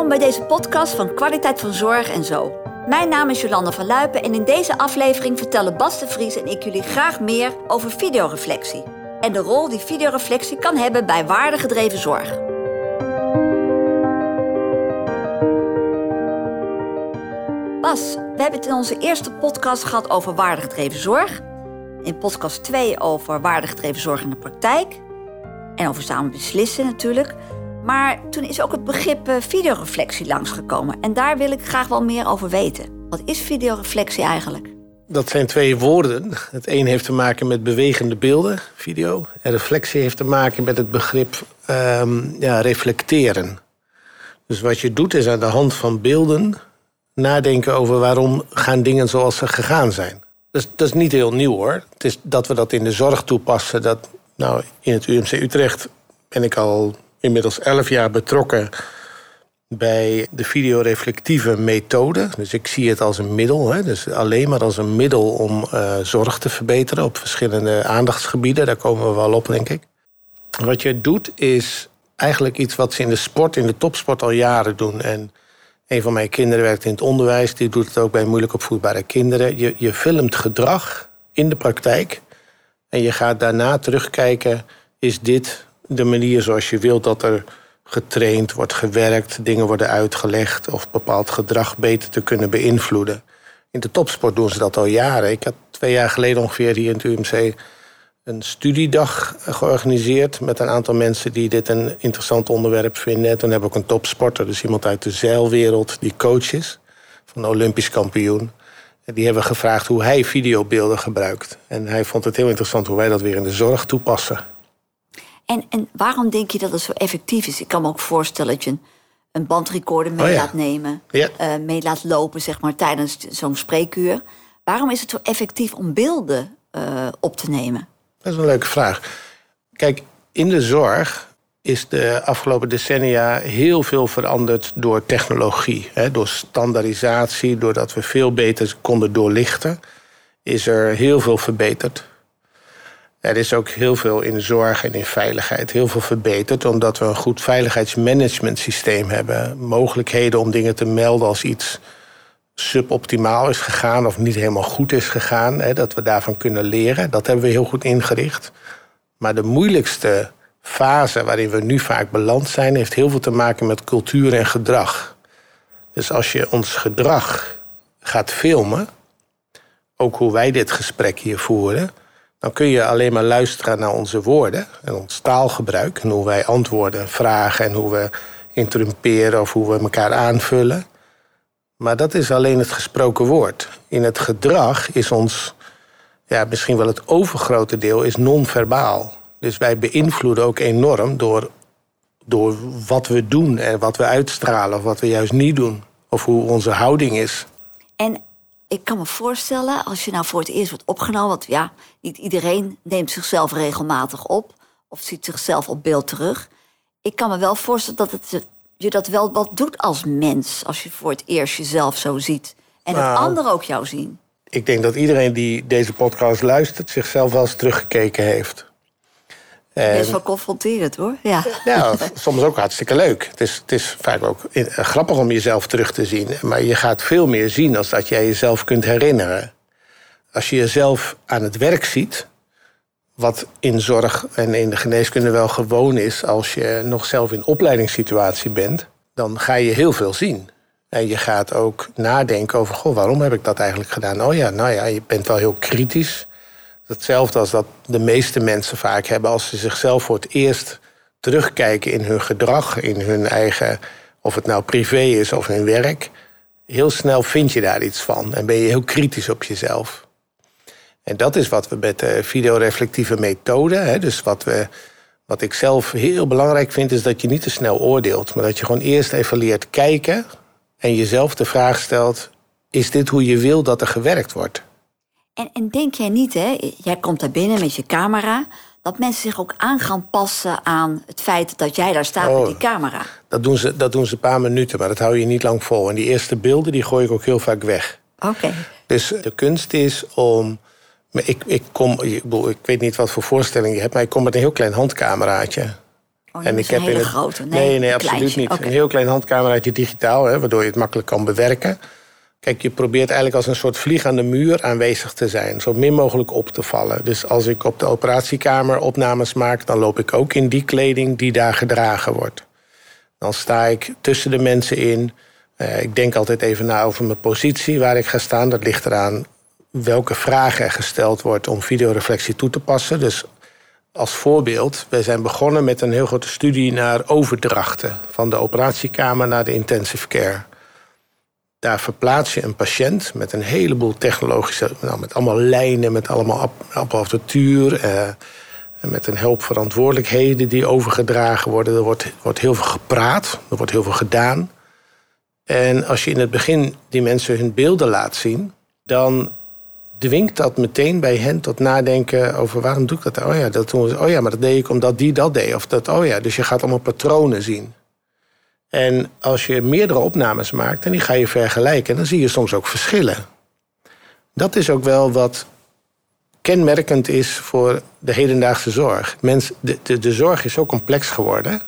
Welkom bij deze podcast van Kwaliteit van Zorg en Zo. Mijn naam is Jolanda van Luipen en in deze aflevering vertellen Bas de Vries en ik jullie graag meer over videoreflectie. En de rol die videoreflectie kan hebben bij waardegedreven zorg. Bas, we hebben het in onze eerste podcast gehad over waardegedreven zorg. In podcast 2 over waardegedreven zorg in de praktijk. En over samen beslissen natuurlijk. Maar toen is ook het begrip eh, videoreflectie langsgekomen. En daar wil ik graag wel meer over weten. Wat is videoreflectie eigenlijk? Dat zijn twee woorden. Het een heeft te maken met bewegende beelden, video. En reflectie heeft te maken met het begrip um, ja, reflecteren. Dus wat je doet is aan de hand van beelden nadenken over waarom gaan dingen zoals ze gegaan zijn. Dus dat is niet heel nieuw hoor. Het is dat we dat in de zorg toepassen. Dat, nou, in het UMC Utrecht ben ik al inmiddels elf jaar betrokken bij de videoreflectieve methode. Dus ik zie het als een middel, hè, dus alleen maar als een middel om uh, zorg te verbeteren op verschillende aandachtsgebieden. Daar komen we wel op, denk ik. Wat je doet is eigenlijk iets wat ze in de sport, in de topsport al jaren doen. En een van mijn kinderen werkt in het onderwijs, die doet het ook bij moeilijk opvoedbare kinderen. Je, je filmt gedrag in de praktijk en je gaat daarna terugkijken: is dit de manier zoals je wilt dat er getraind wordt, gewerkt, dingen worden uitgelegd of bepaald gedrag beter te kunnen beïnvloeden. In de topsport doen ze dat al jaren. Ik had twee jaar geleden ongeveer hier in het UMC een studiedag georganiseerd met een aantal mensen die dit een interessant onderwerp vinden. En toen heb ik een topsporter, dus iemand uit de zeilwereld die coach is, van de Olympisch kampioen. En die hebben gevraagd hoe hij videobeelden gebruikt. En hij vond het heel interessant hoe wij dat weer in de zorg toepassen. En, en waarom denk je dat het zo effectief is? Ik kan me ook voorstellen dat je een, een bandrecorder mee oh laat nemen, ja. uh, mee laat lopen zeg maar, tijdens zo'n spreekuur. Waarom is het zo effectief om beelden uh, op te nemen? Dat is een leuke vraag. Kijk, in de zorg is de afgelopen decennia heel veel veranderd door technologie. Hè, door standaardisatie, doordat we veel beter konden doorlichten, is er heel veel verbeterd. Er is ook heel veel in zorg en in veiligheid heel veel verbeterd, omdat we een goed veiligheidsmanagementsysteem hebben. Mogelijkheden om dingen te melden als iets suboptimaal is gegaan of niet helemaal goed is gegaan. Hè, dat we daarvan kunnen leren. Dat hebben we heel goed ingericht. Maar de moeilijkste fase waarin we nu vaak beland zijn, heeft heel veel te maken met cultuur en gedrag. Dus als je ons gedrag gaat filmen, ook hoe wij dit gesprek hier voeren, dan kun je alleen maar luisteren naar onze woorden en ons taalgebruik. En hoe wij antwoorden, vragen en hoe we interrumperen of hoe we elkaar aanvullen. Maar dat is alleen het gesproken woord. In het gedrag is ons, ja, misschien wel het overgrote deel, is non-verbaal. Dus wij beïnvloeden ook enorm door, door wat we doen en wat we uitstralen of wat we juist niet doen. Of hoe onze houding is. En ik kan me voorstellen, als je nou voor het eerst wordt opgenomen, want ja, niet iedereen neemt zichzelf regelmatig op of ziet zichzelf op beeld terug. Ik kan me wel voorstellen dat het, je dat wel wat doet als mens, als je voor het eerst jezelf zo ziet. En dat nou, anderen ook jou zien. Ik denk dat iedereen die deze podcast luistert, zichzelf wel eens teruggekeken heeft. Is wel confronterend hoor. Ja. ja, soms ook hartstikke leuk. Het is, het is vaak ook grappig om jezelf terug te zien. Maar je gaat veel meer zien als dat jij jezelf kunt herinneren. Als je jezelf aan het werk ziet, wat in zorg en in de geneeskunde wel gewoon is als je nog zelf in opleidingssituatie bent, dan ga je heel veel zien. En je gaat ook nadenken over, goh, waarom heb ik dat eigenlijk gedaan? Oh ja, nou ja, je bent wel heel kritisch hetzelfde als dat de meeste mensen vaak hebben als ze zichzelf voor het eerst terugkijken in hun gedrag, in hun eigen, of het nou privé is of hun werk. Heel snel vind je daar iets van en ben je heel kritisch op jezelf. En dat is wat we met de videoreflectieve methode, hè, dus wat, we, wat ik zelf heel belangrijk vind, is dat je niet te snel oordeelt, maar dat je gewoon eerst even leert kijken en jezelf de vraag stelt: is dit hoe je wil dat er gewerkt wordt? En, en denk jij niet, hè, jij komt daar binnen met je camera, dat mensen zich ook aan gaan passen aan het feit dat jij daar staat met oh, die camera? Dat doen, ze, dat doen ze een paar minuten, maar dat hou je niet lang vol. En die eerste beelden die gooi ik ook heel vaak weg. Oké. Dus de kunst is om. Ik, ik, kom, ik, ik weet niet wat voor voorstelling je hebt, maar ik kom met een heel klein handcameraatje. Oh, en ik heb een hele grote? Nee, nee, nee absoluut niet. Een heel klein handcameraatje digitaal, hè, waardoor je het makkelijk kan bewerken. Kijk, je probeert eigenlijk als een soort vlieg aan de muur aanwezig te zijn. Zo min mogelijk op te vallen. Dus als ik op de operatiekamer opnames maak... dan loop ik ook in die kleding die daar gedragen wordt. Dan sta ik tussen de mensen in. Uh, ik denk altijd even na over mijn positie waar ik ga staan. Dat ligt eraan welke vragen er gesteld wordt om videoreflectie toe te passen. Dus als voorbeeld, wij zijn begonnen met een heel grote studie naar overdrachten van de operatiekamer naar de intensive care. Daar verplaats je een patiënt met een heleboel technologische, nou, met allemaal lijnen, met allemaal apparatuur, eh, met een hoop verantwoordelijkheden die overgedragen worden. Er wordt, wordt heel veel gepraat, er wordt heel veel gedaan. En als je in het begin die mensen hun beelden laat zien, dan dwingt dat meteen bij hen tot nadenken over waarom doe ik dat? Oh ja, dat doen we, oh ja, maar dat deed ik omdat die dat deed. Of dat, oh ja, dus je gaat allemaal patronen zien. En als je meerdere opnames maakt en die ga je vergelijken, dan zie je soms ook verschillen. Dat is ook wel wat kenmerkend is voor de hedendaagse zorg. Mens, de, de, de zorg is zo complex geworden,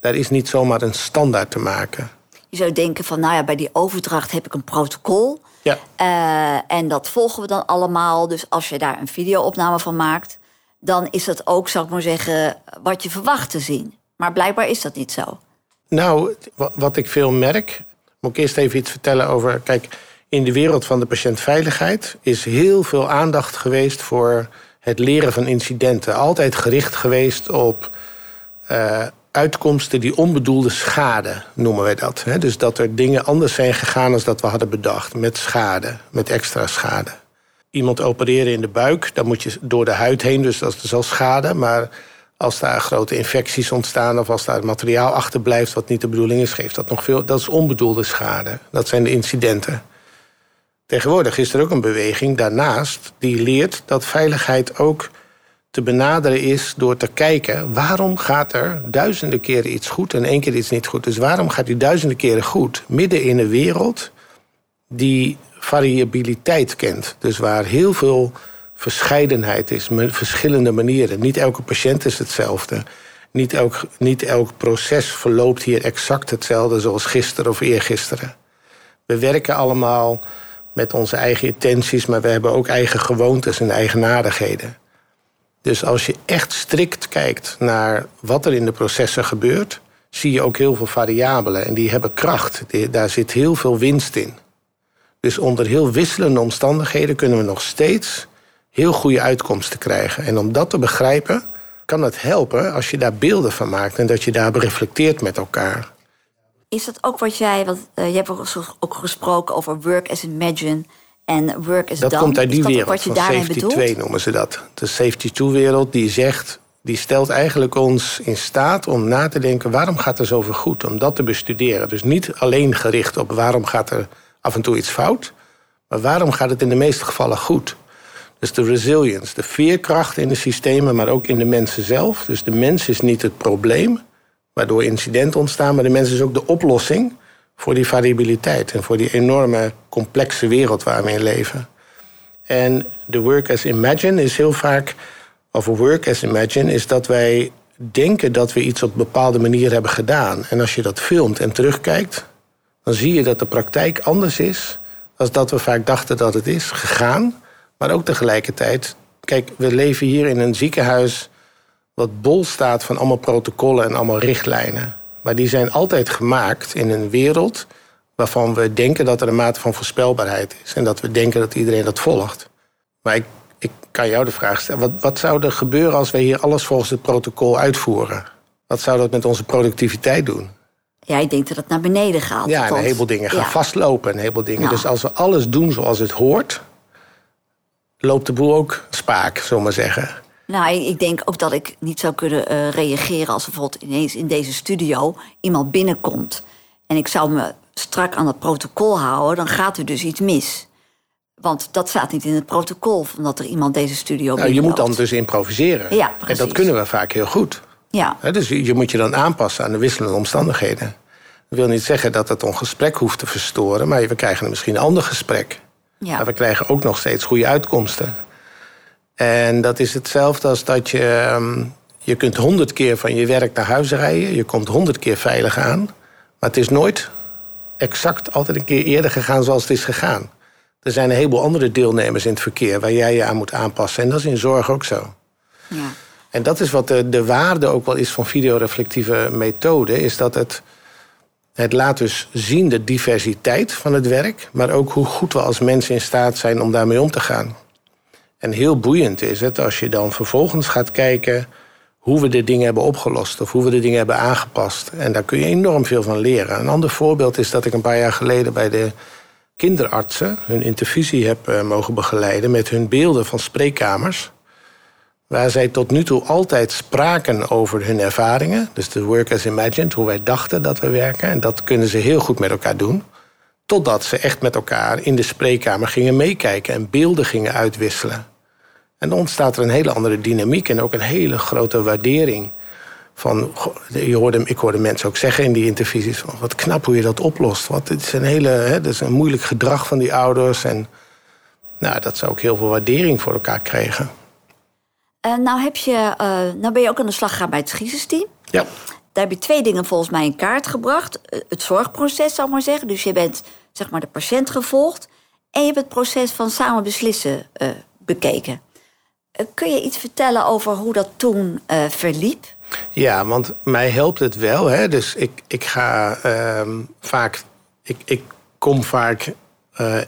daar is niet zomaar een standaard te maken. Je zou denken van, nou ja, bij die overdracht heb ik een protocol. Ja. Uh, en dat volgen we dan allemaal. Dus als je daar een videoopname van maakt, dan is dat ook, zou ik maar zeggen, wat je verwacht te zien. Maar blijkbaar is dat niet zo. Nou, wat ik veel merk, moet ik eerst even iets vertellen over. Kijk, in de wereld van de patiëntveiligheid is heel veel aandacht geweest voor het leren van incidenten. Altijd gericht geweest op uh, uitkomsten die onbedoelde schade, noemen wij dat. Dus dat er dingen anders zijn gegaan dan dat we hadden bedacht. Met schade, met extra schade. Iemand opereren in de buik, dan moet je door de huid heen, dus dat is al schade. Maar als daar grote infecties ontstaan of als daar materiaal achterblijft wat niet de bedoeling is, geeft dat nog veel. Dat is onbedoelde schade. Dat zijn de incidenten. Tegenwoordig is er ook een beweging daarnaast die leert dat veiligheid ook te benaderen is door te kijken waarom gaat er duizenden keren iets goed en één keer iets niet goed. Dus waarom gaat die duizenden keren goed midden in een wereld die variabiliteit kent. Dus waar heel veel verscheidenheid is, verschillende manieren. Niet elke patiënt is hetzelfde. Niet elk, niet elk proces verloopt hier exact hetzelfde zoals gisteren of eergisteren. We werken allemaal met onze eigen intenties, maar we hebben ook eigen gewoontes en eigenaardigheden. Dus als je echt strikt kijkt naar wat er in de processen gebeurt, zie je ook heel veel variabelen en die hebben kracht. daar zit heel veel winst in. Dus onder heel wisselende omstandigheden kunnen we nog steeds heel goede uitkomsten krijgen. En om dat te begrijpen, kan het helpen als je daar beelden van maakt en dat je daar reflecteert met elkaar. Is dat ook wat jij, want uh, je hebt ook gesproken over work as imagine en work as dat done. komt uit die wereld van Safety 2 noemen ze dat. De Safety 2 wereld die zegt, die stelt eigenlijk ons in staat om na te denken waarom gaat er zoveel goed, om dat te bestuderen. Dus niet alleen gericht op waarom gaat er af en toe iets fout, maar waarom gaat het in de meeste gevallen goed. Dus de resilience, de veerkracht in de systemen, maar ook in de mensen zelf. Dus de mens is niet het probleem, waardoor incidenten ontstaan, maar de mens is ook de oplossing voor die variabiliteit en voor die enorme complexe wereld waar we in leven. En de work as imagine is heel vaak, of work as imagine, is dat wij denken dat we iets op een bepaalde manier hebben gedaan. En als je dat filmt en terugkijkt, dan zie je dat de praktijk anders is dan dat we vaak dachten dat het is gegaan. Maar ook tegelijkertijd, kijk, we leven hier in een ziekenhuis wat bol staat van allemaal protocollen en allemaal richtlijnen. Maar die zijn altijd gemaakt in een wereld waarvan we denken dat er een mate van voorspelbaarheid is. En dat we denken dat iedereen dat volgt. Maar ik, ik kan jou de vraag stellen: wat, wat zou er gebeuren als we hier alles volgens het protocol uitvoeren? Wat zou dat met onze productiviteit doen? Ja, ik denk dat het naar beneden gaat. Ja, en een heleboel dingen gaan vastlopen. Een heleboel dingen. Dus als we alles doen zoals het hoort, loopt de boel ook spaak, zullen we maar zeggen. Nou, ik denk ook dat ik niet zou kunnen uh, reageren als bijvoorbeeld ineens in deze studio iemand binnenkomt. En ik zou me strak aan het protocol houden, dan gaat er dus iets mis. Want dat staat niet in het protocol, omdat er iemand deze studio nou, Je moet dan dus improviseren. Ja, precies. En dat kunnen we vaak heel goed. Ja. dus je moet je dan aanpassen aan de wisselende omstandigheden. Dat wil niet zeggen dat het ons gesprek hoeft te verstoren, maar we krijgen misschien een ander gesprek. Ja. Maar we krijgen ook nog steeds goede uitkomsten. En dat is hetzelfde als dat je. Ehm, je kunt honderd keer van je werk naar huis rijden. Je komt honderd keer veilig aan. Maar het is nooit exact altijd een keer eerder gegaan zoals het is gegaan. Er zijn een heleboel andere deelnemers in het verkeer waar jij je aan moet aanpassen. En dat is in zorg ook zo. Ja. En dat is wat de, de waarde ook wel is van videoreflectieve methode, is dat het, het laat dus zien de diversiteit van het werk, maar ook hoe goed we als mensen in staat zijn om daarmee om te gaan. En heel boeiend is het als je dan vervolgens gaat kijken hoe we de dingen hebben opgelost of hoe we de dingen hebben aangepast. En daar kun je enorm veel van leren. Een ander voorbeeld is dat ik een paar jaar geleden bij de kinderartsen hun intervisie heb eh, mogen begeleiden met hun beelden van spreekkamers. Waar zij tot nu toe altijd spraken over hun ervaringen. Dus de work as imagined, hoe wij dachten dat we werken. En dat kunnen ze heel goed met elkaar doen. Totdat ze echt met elkaar in de spreekkamer gingen meekijken en beelden gingen uitwisselen. En dan ontstaat er een hele andere dynamiek en ook een hele grote waardering. Van, je hoorde, ik hoorde mensen ook zeggen in die interviews: van, wat knap hoe je dat oplost. Wat, het is een hele, hè, is een moeilijk gedrag van die ouders. En nou, dat ze ook heel veel waardering voor elkaar kregen. Uh, nou, heb je, uh, nou ben je ook aan de slag gegaan bij het schiesersteam. Ja. Daar heb je twee dingen volgens mij in kaart gebracht. Eh, het zorgproces, zal ik maar zeggen. Dus je bent zeg maar, de patiënt gevolgd. En je hebt het proces van samen beslissen bekeken. kun je iets vertellen over hoe dat toen verliep? Ja, want mij helpt het wel. Hè? Dus ik, ik ga ehm, vaak. Ik, ik kom vaak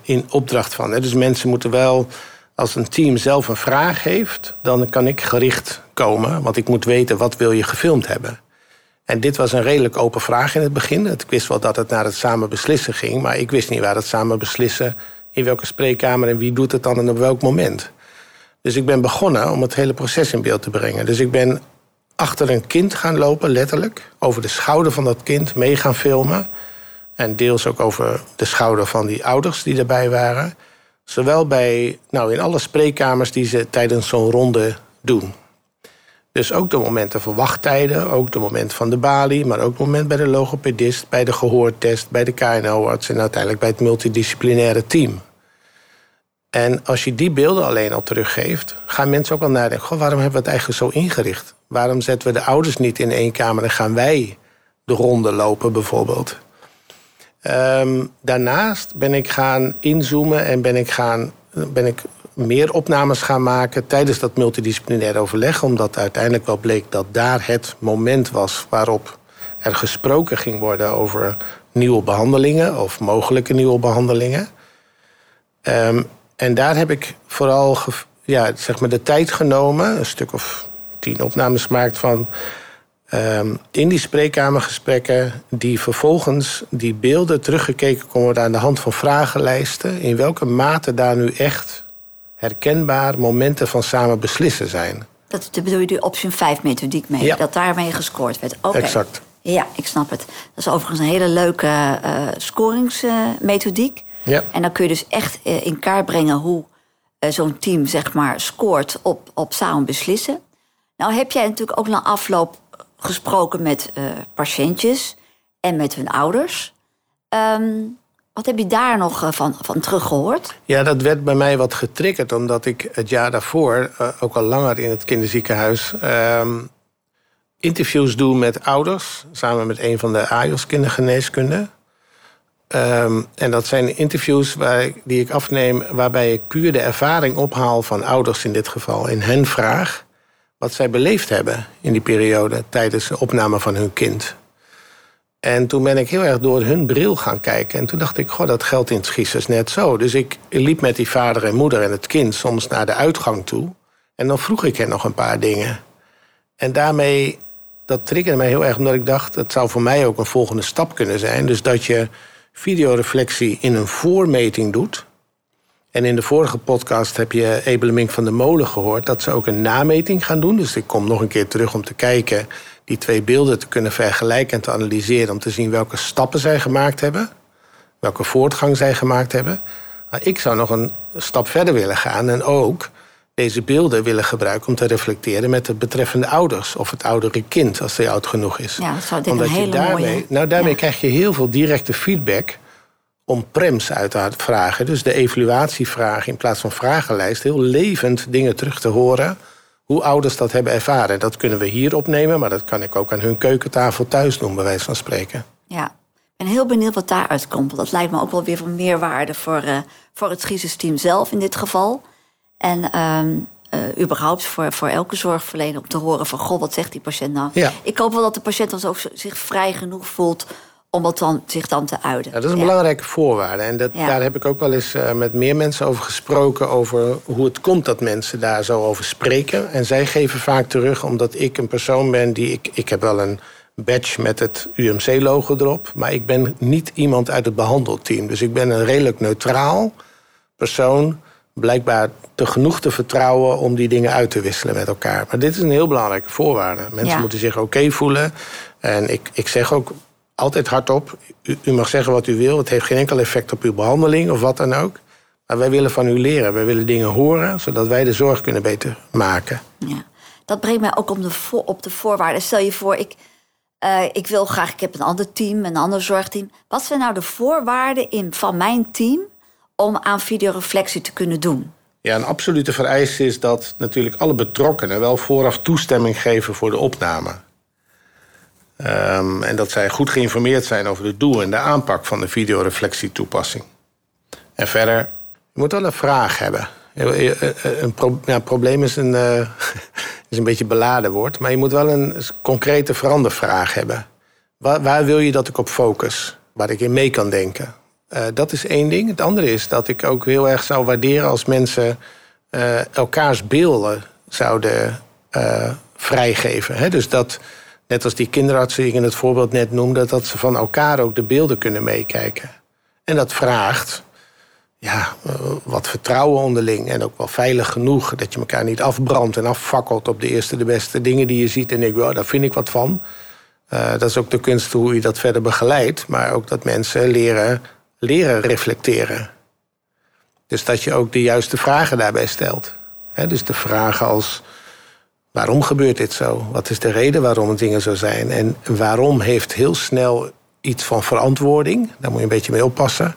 in opdracht van. Hè? Dus mensen moeten wel als een team zelf een vraag heeft, dan kan ik gericht komen. Want ik moet weten wat wil je gefilmd hebben. En dit was een redelijk open vraag in het begin. Ik wist wel dat het naar het samen beslissen ging, maar ik wist niet waar het samen beslissen, in welke spreekkamer en wie doet het dan en op welk moment. Dus ik ben begonnen om het hele proces in beeld te brengen. Dus ik ben achter een kind gaan lopen, letterlijk. Over de schouder van dat kind mee gaan filmen. En deels ook over de schouder van die ouders die erbij waren. Zowel bij, nou, in alle spreekkamers die ze tijdens zo'n ronde doen. Dus ook de momenten van wachttijden, ook de moment van de balie, maar ook het moment bij de logopedist, bij de gehoortest, bij de KNO-arts en uiteindelijk bij het multidisciplinaire team. En als je die beelden alleen al teruggeeft, gaan mensen ook wel nadenken: goh, waarom hebben we het eigenlijk zo ingericht? Waarom zetten we de ouders niet in één kamer en gaan wij de ronde lopen, bijvoorbeeld? Ehm, daarnaast ben ik gaan inzoomen en ben ik, gaan, ben ik meer opnames gaan maken tijdens dat multidisciplinair overleg. Omdat uiteindelijk wel bleek dat daar het moment was waarop er gesproken ging worden over nieuwe behandelingen of mogelijke nieuwe behandelingen. Ehm, en daar heb ik vooral ja, zeg maar de tijd genomen, een stuk of tien opnames gemaakt van Ehm, in die spreekkamergesprekken, die vervolgens die beelden teruggekeken kon worden aan de hand van vragenlijsten, in welke mate daar nu echt herkenbaar momenten van samen beslissen zijn. Dat bedoel je de option 5 methodiek mee, dat daarmee gescoord werd. Okay. Exact. Ja, ik snap het. Dat is overigens een hele leuke uh, scoringsmethodiek. ja. En dan kun je dus echt eh, in kaart brengen hoe uh, zo'n team zeg maar, scoort op, op samen beslissen. Nou heb jij natuurlijk ook na afloop gesproken met uh, patiëntjes en met hun ouders. Um, wat heb je daar nog uh, van, van teruggehoord? Ja, dat werd bij mij wat getriggerd, omdat ik het jaar daarvoor, uh, ook al langer in het kinderziekenhuis, um, interviews doe met ouders, samen met een van de AJOS kindergeneeskunde. Um, en dat zijn interviews die ik afneem, waarbij ik puur de ervaring ophaal van ouders in dit geval. In hen vraag wat zij beleefd hebben in die periode tijdens de opname van hun kind. En toen ben ik heel erg door hun bril gaan kijken. En toen dacht ik, goh, dat geldt in het Schiessers net zo. Dus ik liep met die vader en moeder en het kind soms naar de uitgang toe. En dan vroeg ik hen nog een paar dingen. En daarmee, dat triggerde mij heel erg, omdat ik dacht... het zou voor mij ook een volgende stap kunnen zijn. Dus dat je videoreflectie in een voormeting doet... En in de vorige podcast heb je Ebelemink van de Molen gehoord dat ze ook een nameting gaan doen. Dus ik kom nog een keer terug om te kijken, die twee beelden te kunnen vergelijken en te analyseren. Om te zien welke stappen zij gemaakt hebben, welke voortgang zij gemaakt hebben. Maar ik zou nog een stap verder willen gaan en ook deze beelden willen gebruiken om te reflecteren met de betreffende ouders of het oudere kind als hij oud genoeg is. Ja, dat zou dit Omdat een hele je daarmee, mooie... Nou, daarmee krijg je heel veel directe feedback om prems uit te vragen. Dus de evaluatievraag in plaats van vragenlijst. Heel levend dingen terug te horen hoe ouders dat hebben ervaren. Dat kunnen we hier opnemen, maar dat kan ik ook aan hun keukentafel thuis doen, bij wijze van spreken. Ja, ik ben heel benieuwd wat daaruit komt. Dat lijkt me ook wel weer van meerwaarde voor, uh, voor het crisisteam zelf in dit geval. En uh, überhaupt voor, voor elke zorgverlener om te horen van... goh, wat zegt die patiënt nou? Ja. Ik hoop wel dat de patiënt dan ook zich vrij genoeg voelt om het dan, zich dan te uiten. Ja, dat is een belangrijke voorwaarde. En dat, daar heb ik ook wel eens uh, met meer mensen over gesproken... over hoe het komt dat mensen daar zo over spreken. En zij geven vaak terug omdat ik een persoon ben die... Ik, ik heb wel een badge met het UMC-logo erop... maar ik ben niet iemand uit het behandelteam. Dus ik ben een redelijk neutraal persoon blijkbaar te genoeg te vertrouwen om die dingen uit te wisselen met elkaar. Maar dit is een heel belangrijke voorwaarde. Mensen moeten zich oké voelen. En ik, ik zeg ook altijd hardop: u, u mag zeggen wat u wil. Het heeft geen enkel effect op uw behandeling of wat dan ook. Maar wij willen van u leren. Wij willen dingen horen, zodat wij de zorg kunnen beter maken. Ja. Dat brengt mij ook op de, op de voorwaarden. Stel je voor, ik, uh, ik wil graag, ik heb een ander team, een ander zorgteam. Wat zijn nou de voorwaarden in, van mijn team om aan videoreflectie te kunnen doen? Ja, een absolute vereiste is dat natuurlijk alle betrokkenen wel vooraf toestemming geven voor de opname. Um, en dat zij goed geïnformeerd zijn over het doel en de aanpak van de videoreflectietoepassing. En verder, je moet wel een vraag hebben. Een pro ja, probleem is een, uh, is een beetje beladen woord, maar je moet wel een concrete verandervraag hebben. Waar, wil je dat ik op focus? Waar ik in mee kan denken? Dat is één ding. Het andere is dat ik ook heel erg zou waarderen als mensen elkaars beelden zouden vrijgeven. Dus dat, net als die kinderarts die ik in het voorbeeld net noemde, dat ze van elkaar ook de beelden kunnen meekijken. En dat vraagt ja, wat vertrouwen onderling en ook wel veilig genoeg dat je elkaar niet afbrandt en affakkelt op de eerste de beste dingen die je ziet en denkt, wow, daar vind ik wat van. dat is ook de kunst hoe je dat verder begeleidt, maar ook dat mensen leren leren reflecteren. Dus dat je ook de juiste vragen daarbij stelt. dus de vragen als: waarom gebeurt dit zo? Wat is de reden waarom dingen zo zijn? En waarom heeft heel snel iets van verantwoording? Daar moet je een beetje mee oppassen.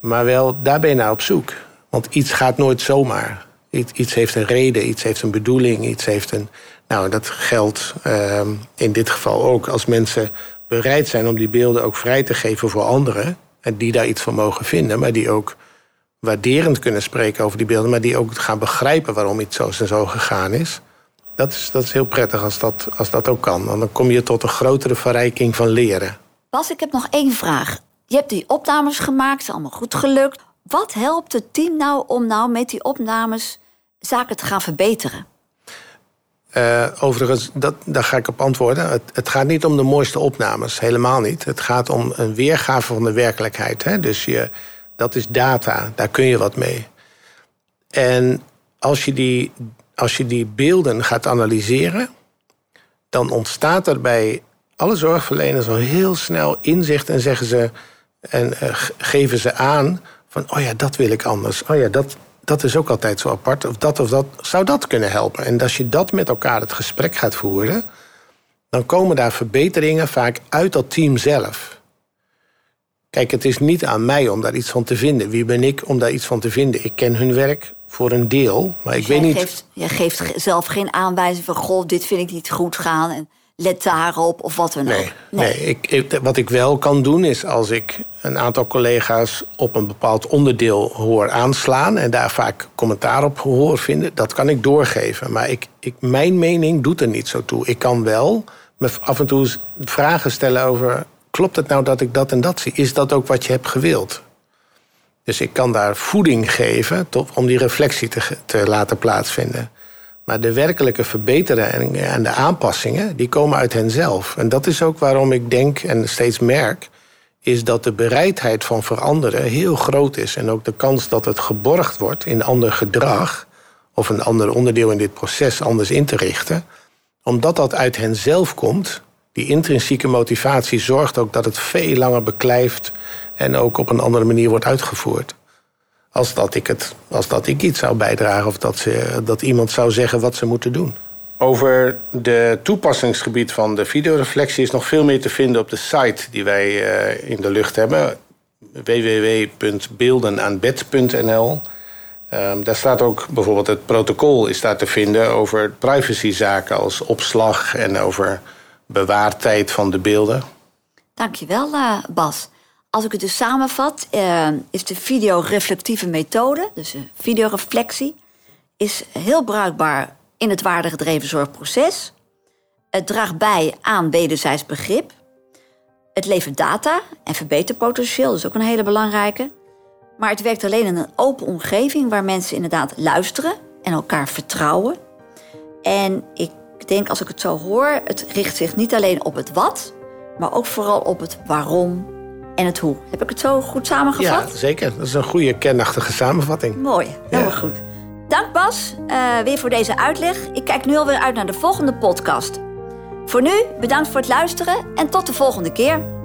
Maar wel, daar ben je naar op zoek. Want iets gaat nooit zomaar. Iets heeft een reden, iets heeft een bedoeling, iets heeft een. Nou, dat geldt uh, in dit geval ook als mensen bereid zijn om die beelden ook vrij te geven voor anderen en die daar iets van mogen vinden, maar die ook waarderend kunnen spreken over die beelden, maar die ook gaan begrijpen waarom iets zo en zo gegaan is. Dat is, dat is heel prettig als dat, als dat ook kan. Want dan kom je tot een grotere verrijking van leren. Bas, ik heb nog één vraag. Je hebt die opnames gemaakt, allemaal goed gelukt. Wat helpt het team nou om nou met die opnames zaken te gaan verbeteren? Uh, overigens, dat, daar ga ik op antwoorden. Het, het, gaat niet om de mooiste opnames, helemaal niet. Het gaat om een weergave van de werkelijkheid. Hè? Dus je, dat is data, daar kun je wat mee. En als je die, als je die beelden gaat analyseren, dan ontstaat er bij alle zorgverleners al heel snel inzicht en zeggen ze en uh, geven ze aan van, oh ja, dat wil ik anders. Oh ja, dat, dat is ook altijd zo apart. Of dat of dat zou dat kunnen helpen. En als je dat met elkaar het gesprek gaat voeren, dan komen daar verbeteringen vaak uit dat team zelf. Kijk, het is niet aan mij om daar iets van te vinden. Wie ben ik om daar iets van te vinden? Ik ken hun werk voor een deel, maar ik weet niet. Geeft, jij geeft zelf geen aanwijzing van: goh, dit vind ik niet goed gaan. En let daarop of wat dan ook. Nee, nee. ik, wat ik wel kan doen is als ik een aantal collega's op een bepaald onderdeel hoor aanslaan en daar vaak commentaar op hoor vinden, dat kan ik doorgeven. Maar ik, ik, mijn mening doet er niet zo toe. Ik kan wel me af en toe vragen stellen over: klopt het nou dat ik dat en dat zie? Is dat ook wat je hebt gewild? Dus ik kan daar voeding geven om die reflectie te, te laten plaatsvinden. Maar de werkelijke verbeteringen en de aanpassingen, die komen uit henzelf. En dat is ook waarom ik denk en steeds merk, is dat de bereidheid van veranderen heel groot is. En ook de kans dat het geborgd wordt in ander gedrag, of een ander onderdeel in dit proces anders in te richten, omdat dat uit henzelf komt, die intrinsieke motivatie zorgt ook dat het veel langer beklijft en ook op een andere manier wordt uitgevoerd als dat ik, het, als dat ik iets zou bijdragen of dat, ze, dat iemand zou zeggen wat ze moeten doen. Over de toepassingsgebied van de videoreflectie is nog veel meer te vinden op de site die wij uh, in de lucht hebben. www.beeldenaanbed.nl Ehm, daar staat ook bijvoorbeeld het protocol is daar te vinden over privacyzaken als opslag en over bewaartijd van de beelden. Dankjewel, uh, Bas. Als ik het dus samenvat, uh, is de videoreflectieve methode, dus een videoreflectie, is heel bruikbaar in het waardegedreven zorgproces. Het draagt bij aan wederzijds begrip. Het levert data en verbeterpotentieel, dat is ook een hele belangrijke. Maar het werkt alleen in een open omgeving waar mensen inderdaad luisteren en elkaar vertrouwen. En ik denk, als ik het zo hoor, het richt zich niet alleen op het wat, maar ook vooral op het waarom en het hoe. Heb ik het zo goed samengevat? Ja, zeker. Dat is een goede, kernachtige samenvatting. Mooi, helemaal goed. Dank Bas, uh, weer voor deze uitleg. Ik kijk nu alweer uit naar de volgende podcast. Voor nu, bedankt voor het luisteren en tot de volgende keer.